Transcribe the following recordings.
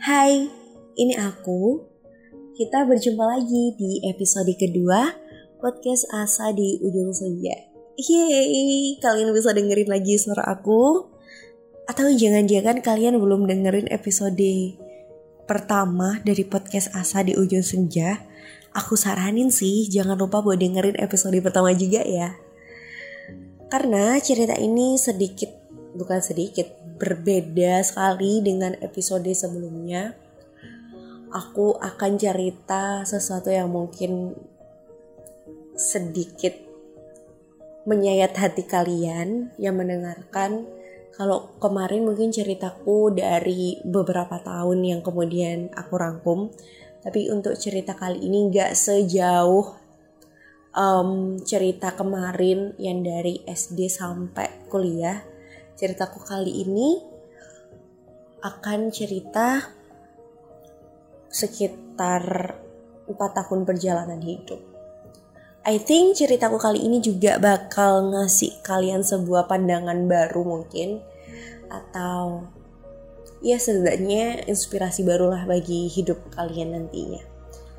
Hai, ini aku. Kita berjumpa lagi di episode kedua podcast Asa di ujung senja. Yeay, kalian bisa dengerin lagi suara aku? Atau jangan-jangan kalian belum dengerin episode pertama dari podcast Asa di ujung senja? Aku saranin sih jangan lupa buat dengerin episode pertama juga ya. Karena cerita ini sedikit, bukan sedikit, berbeda sekali dengan episode sebelumnya. Aku akan cerita sesuatu yang mungkin sedikit menyayat hati kalian yang mendengarkan. Kalau kemarin mungkin ceritaku dari beberapa tahun yang kemudian aku rangkum, tapi untuk cerita kali ini gak sejauh um, cerita kemarin yang dari SD sampai kuliah. Ceritaku kali ini akan cerita sekitar 4 tahun perjalanan hidup. I think ceritaku kali ini juga bakal ngasih kalian sebuah pandangan baru mungkin atau ya setidaknya inspirasi barulah bagi hidup kalian nantinya.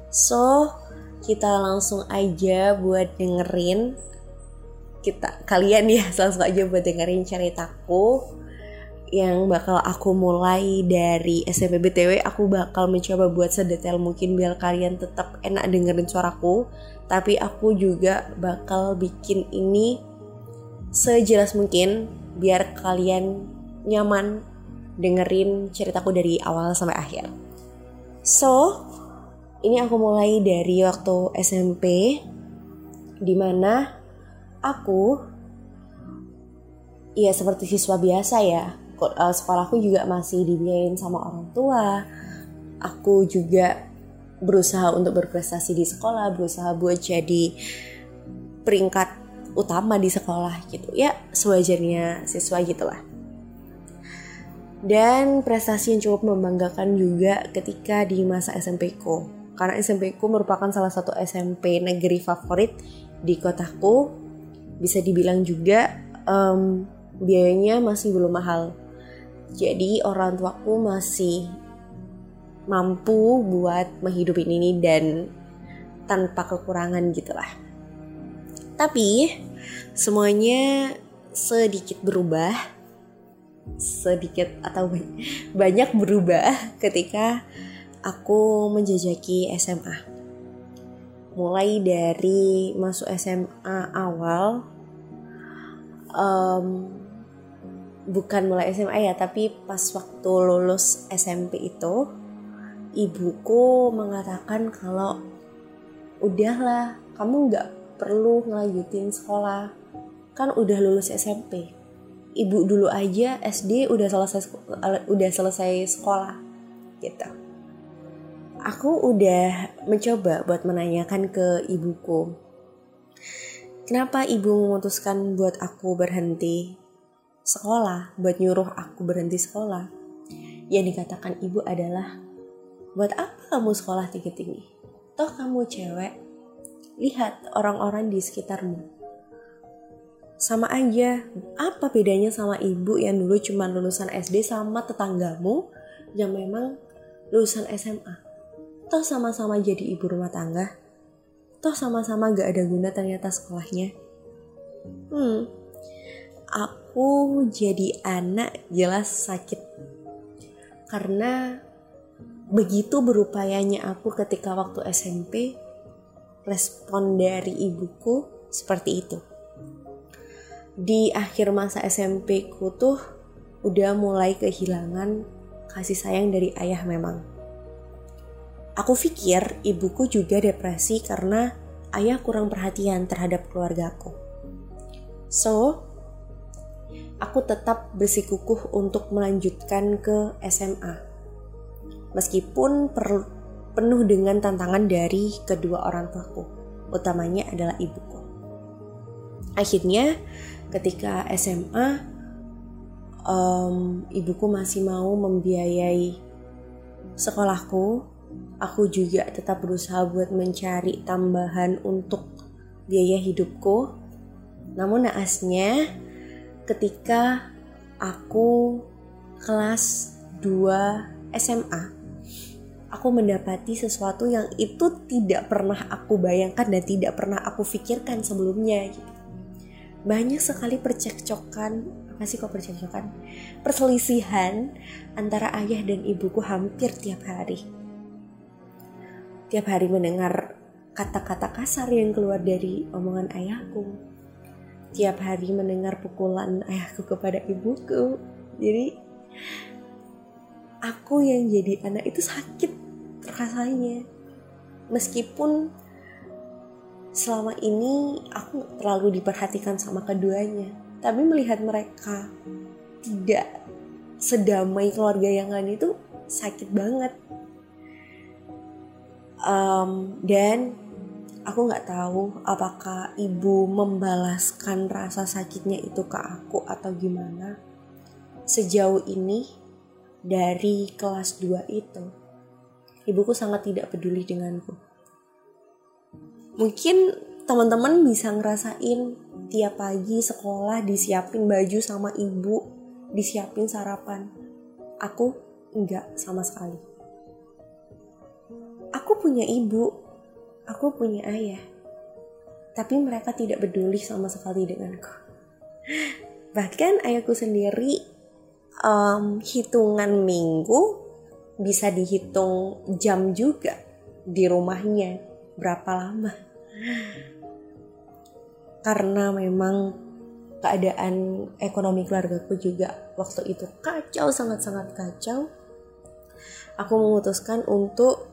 So, kita langsung aja buat dengerin kita kalian ya langsung aja buat dengerin ceritaku yang bakal aku mulai dari SMP BTW aku bakal mencoba buat sedetail mungkin biar kalian tetap enak dengerin suaraku. Tapi aku juga bakal bikin ini sejelas mungkin biar kalian nyaman dengerin ceritaku dari awal sampai akhir. So ini aku mulai dari waktu SMP di mana aku ya seperti siswa biasa ya. Uh, sekolahku juga masih dibiayain sama orang tua. Aku juga berusaha untuk berprestasi di sekolah berusaha buat jadi peringkat utama di sekolah gitu. Ya sewajarnya siswa gitulah. Dan prestasi yang cukup membanggakan juga ketika di masa SMP ku. Karena SMP ku merupakan salah satu SMP negeri favorit di kotaku bisa dibilang juga um, biayanya masih belum mahal jadi orang tuaku masih mampu buat menghidupin ini dan tanpa kekurangan gitulah. Tapi semuanya sedikit berubah, sedikit atau banyak berubah ketika aku menjajaki SMA. Mulai dari masuk SMA awal, um, bukan mulai SMA ya tapi pas waktu lulus SMP itu ibuku mengatakan kalau udahlah kamu nggak perlu ngelanjutin sekolah. Kan udah lulus SMP ibu dulu aja SD udah selesai udah selesai sekolah gitu aku udah mencoba buat menanyakan ke ibuku kenapa ibu memutuskan buat aku berhenti sekolah, buat nyuruh aku berhenti sekolah. Yang dikatakan ibu adalah, buat apa kamu sekolah tinggi-tinggi? Toh kamu cewek, lihat orang-orang di sekitarmu. Sama aja, apa bedanya sama ibu yang dulu cuma lulusan SD sama tetanggamu yang memang lulusan SMA? Toh sama-sama jadi ibu rumah tangga. Toh sama-sama gak ada guna ternyata sekolahnya. Hmm, aku jadi anak jelas sakit karena begitu berupayanya aku ketika waktu SMP respon dari ibuku seperti itu di akhir masa SMP ku tuh udah mulai kehilangan kasih sayang dari ayah memang aku pikir ibuku juga depresi karena ayah kurang perhatian terhadap keluargaku so aku tetap bersikukuh untuk melanjutkan ke SMA. Meskipun per, penuh dengan tantangan dari kedua orang tuaku, utamanya adalah ibuku. Akhirnya ketika SMA, um, ibuku masih mau membiayai sekolahku. Aku juga tetap berusaha buat mencari tambahan untuk biaya hidupku. Namun naasnya, ketika aku kelas 2 SMA aku mendapati sesuatu yang itu tidak pernah aku bayangkan dan tidak pernah aku pikirkan sebelumnya gitu. banyak sekali percekcokan apa sih kok percekcokan perselisihan antara ayah dan ibuku hampir tiap hari tiap hari mendengar kata-kata kasar yang keluar dari omongan ayahku tiap hari mendengar pukulan ayahku kepada ibuku. Jadi aku yang jadi anak itu sakit rasanya. Meskipun selama ini aku terlalu diperhatikan sama keduanya, tapi melihat mereka tidak sedamai keluarga yang lain itu sakit banget. Um, dan aku nggak tahu apakah ibu membalaskan rasa sakitnya itu ke aku atau gimana. Sejauh ini dari kelas 2 itu, ibuku sangat tidak peduli denganku. Mungkin teman-teman bisa ngerasain tiap pagi sekolah disiapin baju sama ibu, disiapin sarapan. Aku enggak sama sekali. Aku punya ibu, aku punya ayah, tapi mereka tidak peduli sama sekali denganku. Bahkan ayahku sendiri um, hitungan minggu bisa dihitung jam juga di rumahnya berapa lama. Karena memang keadaan ekonomi keluargaku juga waktu itu kacau sangat-sangat kacau. Aku memutuskan untuk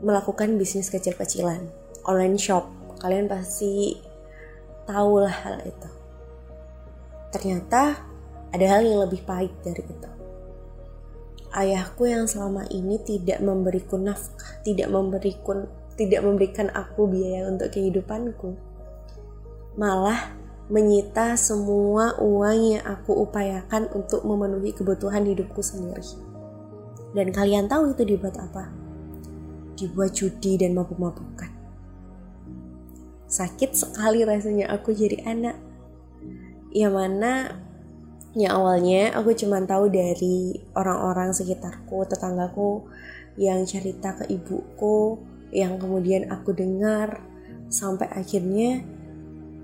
melakukan bisnis kecil-kecilan, online shop. Kalian pasti tahu lah hal itu. Ternyata ada hal yang lebih pahit dari itu. Ayahku yang selama ini tidak memberiku nafkah, tidak memberiku tidak memberikan aku biaya untuk kehidupanku. Malah menyita semua uang yang aku upayakan untuk memenuhi kebutuhan hidupku sendiri. Dan kalian tahu itu dibuat apa? Dibuat judi dan mabuk-mabukan. Sakit sekali rasanya aku jadi anak. Yang mana yang awalnya aku cuma tahu dari orang-orang sekitarku, tetanggaku yang cerita ke ibuku, yang kemudian aku dengar sampai akhirnya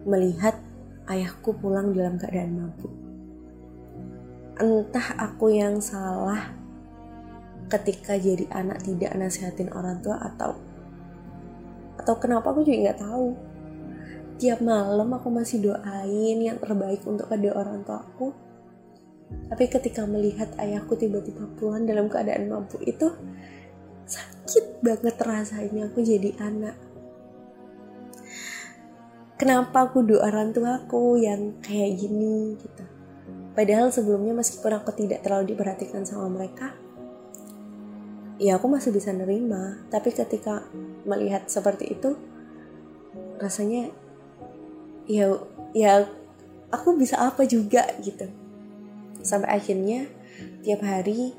melihat ayahku pulang dalam keadaan mabuk. Entah aku yang salah ketika jadi anak tidak nasihatin orang tua atau atau kenapa aku juga nggak tahu. Tiap malam aku masih doain yang terbaik untuk kedua orang tua aku. Tapi ketika melihat ayahku tiba-tiba pulang dalam keadaan mampu itu sakit banget rasanya aku jadi anak. Kenapa aku doa orang tuaku yang kayak gini gitu? Padahal sebelumnya meskipun aku tidak terlalu diperhatikan sama mereka ya aku masih bisa nerima. Tapi ketika melihat seperti itu rasanya ya ya aku bisa apa juga gitu. Sampai akhirnya tiap hari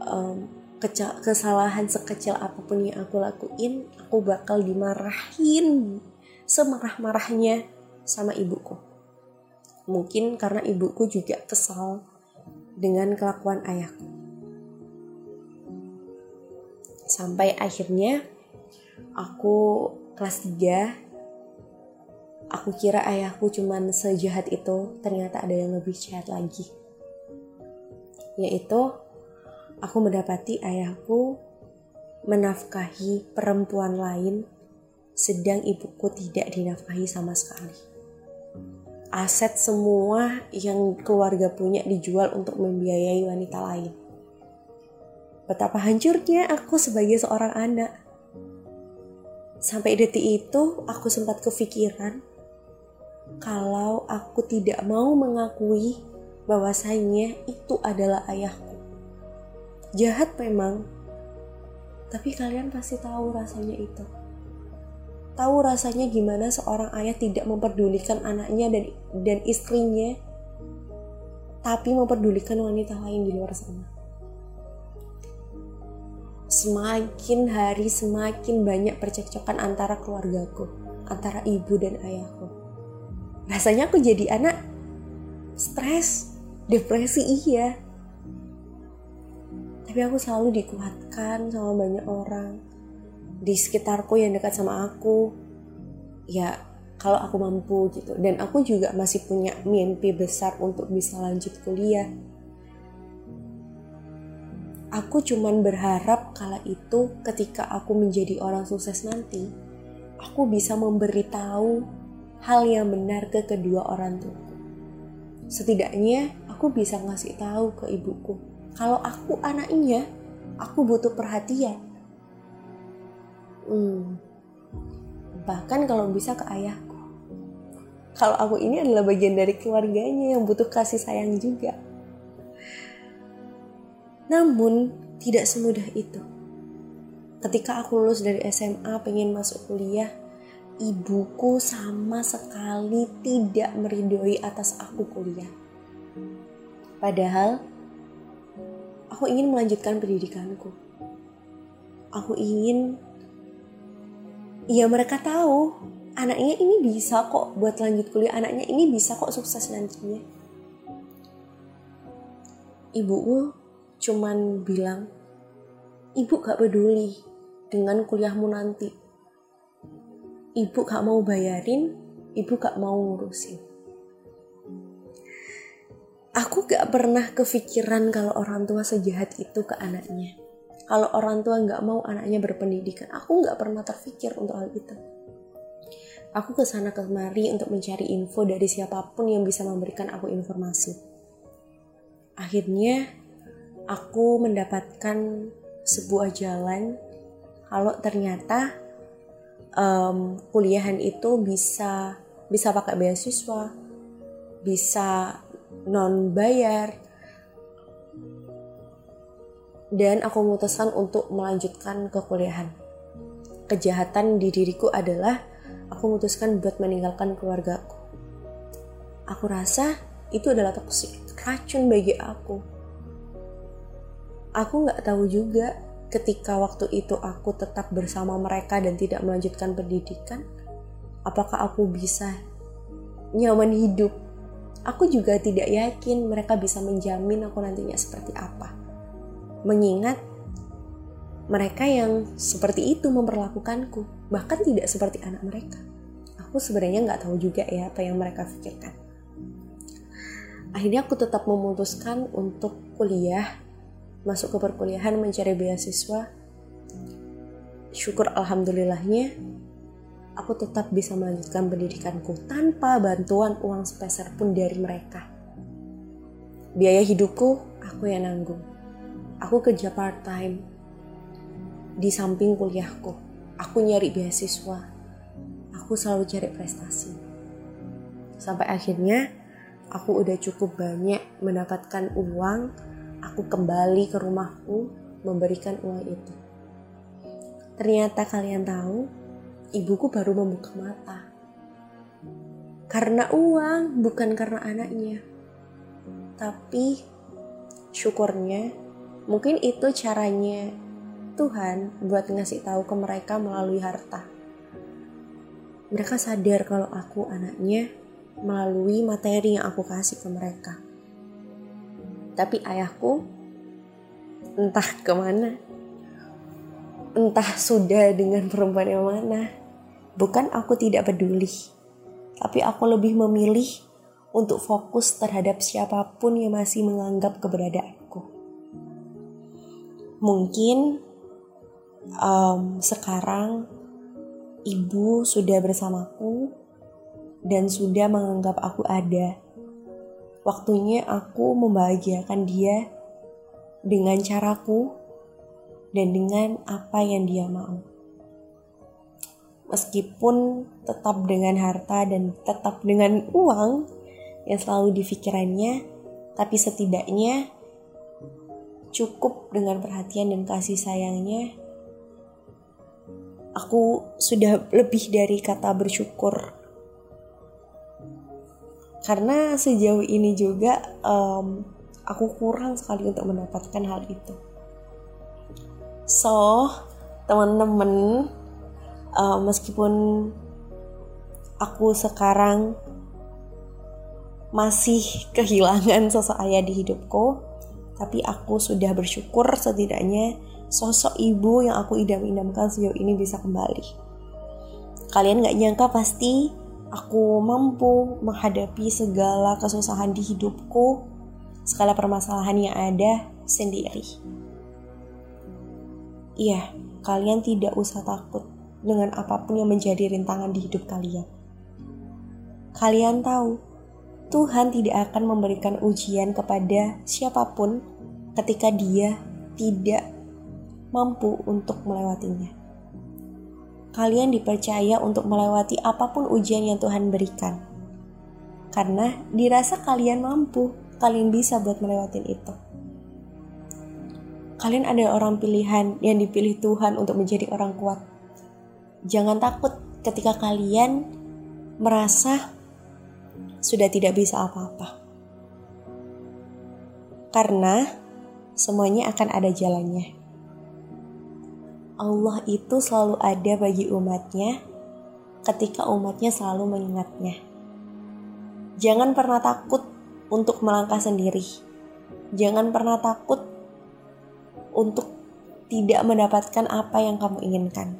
um, kesalahan sekecil apa pun yang aku lakuin aku bakal dimarahin semarah-marahnya sama ibuku. Mungkin karena ibuku juga kesal dengan kelakuan ayahku sampai akhirnya aku kelas 3 aku kira ayahku cuman sejahat itu ternyata ada yang lebih jahat lagi. Yaitu aku mendapati ayahku menafkahi perempuan lain sedang ibuku tidak dinafkahi sama sekali. Aset semua yang keluarga punya dijual untuk membiayai wanita lain betapa hancurnya aku sebagai seorang anak. Sampai detik itu aku sempat kepikiran kalau aku tidak mau mengakui bahwasanya itu adalah ayahku. Jahat memang, tapi kalian pasti tahu rasanya itu. Tahu rasanya gimana seorang ayah tidak memperdulikan anaknya dan dan istrinya, tapi memperdulikan wanita lain di luar sana semakin hari semakin banyak percekcokan antara keluargaku, antara ibu dan ayahku. Rasanya aku jadi anak stres, depresi iya. tapi aku selalu dikuatkan sama banyak orang di sekitarku yang dekat sama aku ya kalau aku mampu gitu dan aku juga masih punya mimpi besar untuk bisa lanjut kuliah aku cuman berharap kala itu ketika aku menjadi orang sukses nanti aku bisa memberitahu hal yang benar ke kedua orang tua setidaknya aku bisa ngasih tahu ke ibuku kalau aku anaknya, aku butuh perhatian. Hmm. Bahkan kalau bisa ke ayahku. Kalau aku ini adalah bagian dari keluarganya yang butuh kasih sayang juga. Namun, tidak semudah itu. Ketika aku lulus dari SMA pengen masuk kuliah, ibuku sama sekali tidak meridoi atas aku kuliah. Padahal Aku ingin melanjutkan pendidikanku. Aku ingin, ya mereka tahu anaknya ini bisa kok buat lanjut kuliah, anaknya ini bisa kok sukses nantinya. Ibuku cuman bilang, ibu gak peduli dengan kuliahmu nanti. Ibu gak mau bayarin, ibu gak mau ngurusin aku gak pernah kepikiran kalau orang tua sejahat itu ke anaknya. Kalau orang tua gak mau anaknya berpendidikan, aku gak pernah terpikir untuk hal itu. Aku ke sana kemari untuk mencari info dari siapa pun yang bisa memberikan aku informasi. Akhirnya, aku mendapatkan sebuah jalan kalau ternyata um, kuliahan itu bisa bisa pakai beasiswa, bisa non bayar dan aku memutuskan untuk melanjutkan ke kuliahan. Kejahatan di diriku adalah aku memutuskan buat meninggalkan keluargaku. Aku rasa itu adalah toksik, racun bagi aku. Aku nggak tahu juga ketika waktu itu aku tetap bersama mereka dan tidak melanjutkan pendidikan, apakah aku bisa nyaman hidup Aku juga tidak yakin mereka bisa menjamin aku nantinya seperti apa. Mengingat mereka yang seperti itu memperlakukanku, bahkan tidak seperti anak mereka. Aku sebenarnya nggak tahu juga ya apa yang mereka pikirkan. Akhirnya aku tetap memutuskan untuk kuliah, masuk ke perkuliahan mencari beasiswa. Syukur alhamdulillahnya aku tetap bisa melanjutkan pendidikanku tanpa bantuan uang sepeser pun dari mereka. Biaya hidupku aku yang nanggung. Aku kerja part time di samping kuliahku. Aku nyari beasiswa. Aku selalu cari prestasi. Sampai akhirnya aku udah cukup banyak mendapatkan uang. Aku kembali ke rumahku memberikan uang itu. Ternyata kalian tahu, ibuku baru membuka mata. Karena uang, bukan karena anaknya. Tapi syukurnya, mungkin itu caranya Tuhan buat ngasih tahu ke mereka melalui harta. Mereka sadar kalau aku anaknya melalui materi yang aku kasih ke mereka. Tapi ayahku entah ke mana entah sudah dengan perempuan yang mana. Bukan aku tidak peduli, tapi aku lebih memilih untuk fokus terhadap siapa pun yang masih menganggap keberadaanku. Mungkin um, sekarang ibu sudah bersamaku dan sudah menganggap aku ada. Waktunya aku membahagiakan dia dengan caraku dan dengan apa yang dia mau. Meskipun tetap dengan harta dan tetap dengan uang yang selalu di pikirannya, tapi setidaknya cukup dengan perhatian dan kasih sayangnya. Aku sudah lebih dari kata bersyukur karena sejauh ini juga um, aku kurang sekali untuk mendapatkan hal itu. So, teman-teman, uh, meskipun aku sekarang masih kehilangan sosok ayah di hidupku, Tapi aku sudah bersyukur setidaknya sosok ibu yang aku idam-idamkan sejauh ini bisa kembali. Kalian gak nyangka pasti aku mampu menghadapi segala kesusahan di hidupku, segala permasalahan yang ada sendiri. Iya, kalian tidak usah takut dengan apa pun yang menjadi rintangan di hidup kalian. Kalian tahu, Tuhan tidak akan memberikan ujian kepada siapa pun ketika dia tidak mampu untuk melewatinya. Kalian dipercaya untuk melewati apa pun ujian yang Tuhan berikan. Karena dirasa kalian mampu, kalian bisa buat melewatin itu. Kalian ada orang pilihan yang dipilih Tuhan untuk menjadi orang kuat. Jangan takut ketika kalian merasa sudah tidak bisa apa-apa. Karena semuanya akan ada jalannya. Allah itu selalu ada bagi umatnya ketika umatnya selalu mengingatnya. Jangan pernah takut untuk melangkah sendiri. Jangan pernah takut untuk tidak mendapatkan apa yang kamu inginkan.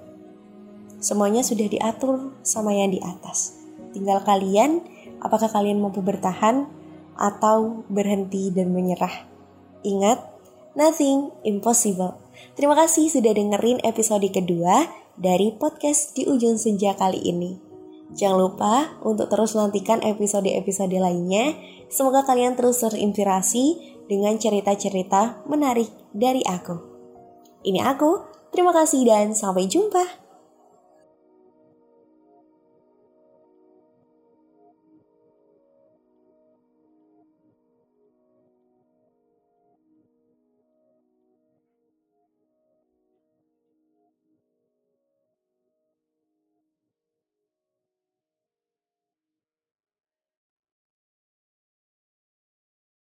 Semuanya sudah diatur sama yang di atas. Tinggal kalian, apakah kalian mampu bertahan atau berhenti dan menyerah. Ingat, nothing impossible. Terima kasih sudah dengerin episode kedua dari podcast di ujung senja kali ini. Jangan lupa untuk terus nantikan episode-episode lainnya. Semoga kalian terus terinspirasi dengan cerita-cerita menarik dari aku. Ini aku, terima kasih dan sampai jumpa.